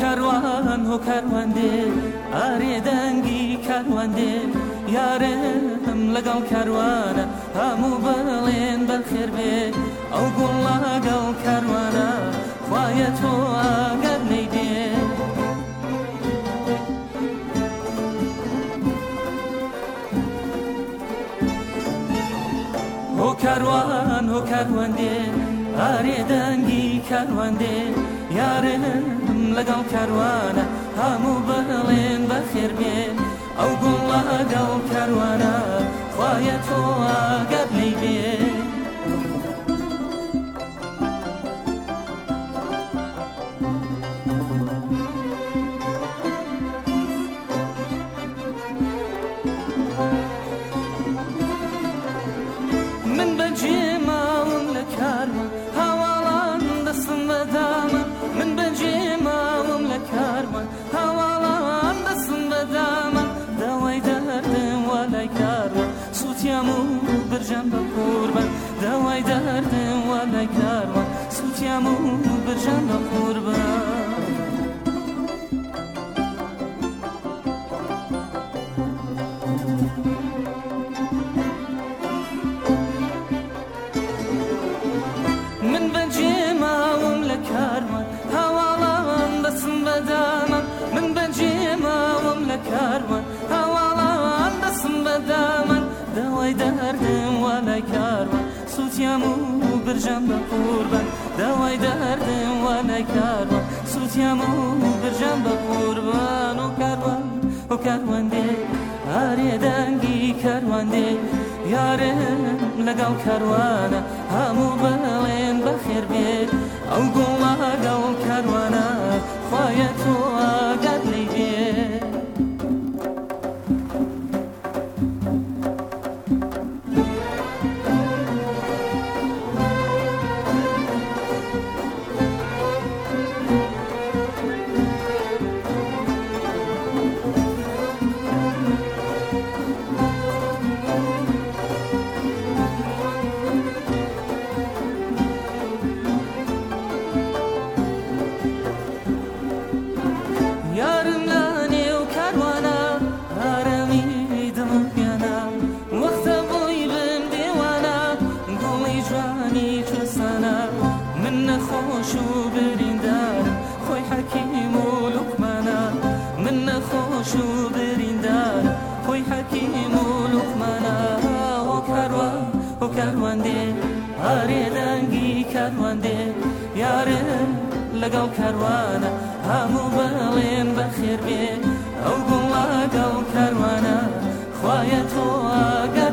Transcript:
کەروان هۆ کەروەندێ ئارێ دەنگی کەروەندێ یارم لەگەڵ کەروانە هەموو بەڵێن بەخێر بێ ئەو گوڵاگەڵ کەروانە خوایە تۆ ئاگەر نەیدێ هۆ کەروان هۆ کەروەندێ ئارێ دەنگی کەروەندێ یارم لەگەڵ کاروانە هەموو بەڵێن بە خێربێن ئەو گوڵ لەگەڵ کاروانە خوایە تۆگەر لی بێن من بەجێ ماڵم لە کارمە هەواڵان دەستم بەدامە من بەجێ کارمان هەواڵان بەسم بەدامان داوای دەردم وەلای کارمان سووتیم و برژەم بە قوربەن داوای دەردم وەلای کارمان سووتیم و برژەم بە قوربەن دەمەەن دەوای دەردم وا لای کارمە سووتیم و برژەم بە قوربەن دەوای دەردم وا لای کارمە سووتیم و برژەم بە قوربان و کاروان و کاروەندێ هەرێ دەنگی کاروەندێ یارم لەگەڵ کاروانە هەموو بەڵێن بەخێر بێت ئەو گۆڵاگە و لوقمەە و کەروە و کەروەندێ هەرێ دەنگی کەروەندێ یارم لەگەڵ کەروانە هەموو بەڵێن بەخێر بێ ئەو گوڵ لەگەڵ کەروانە خوایە تۆ ئاگە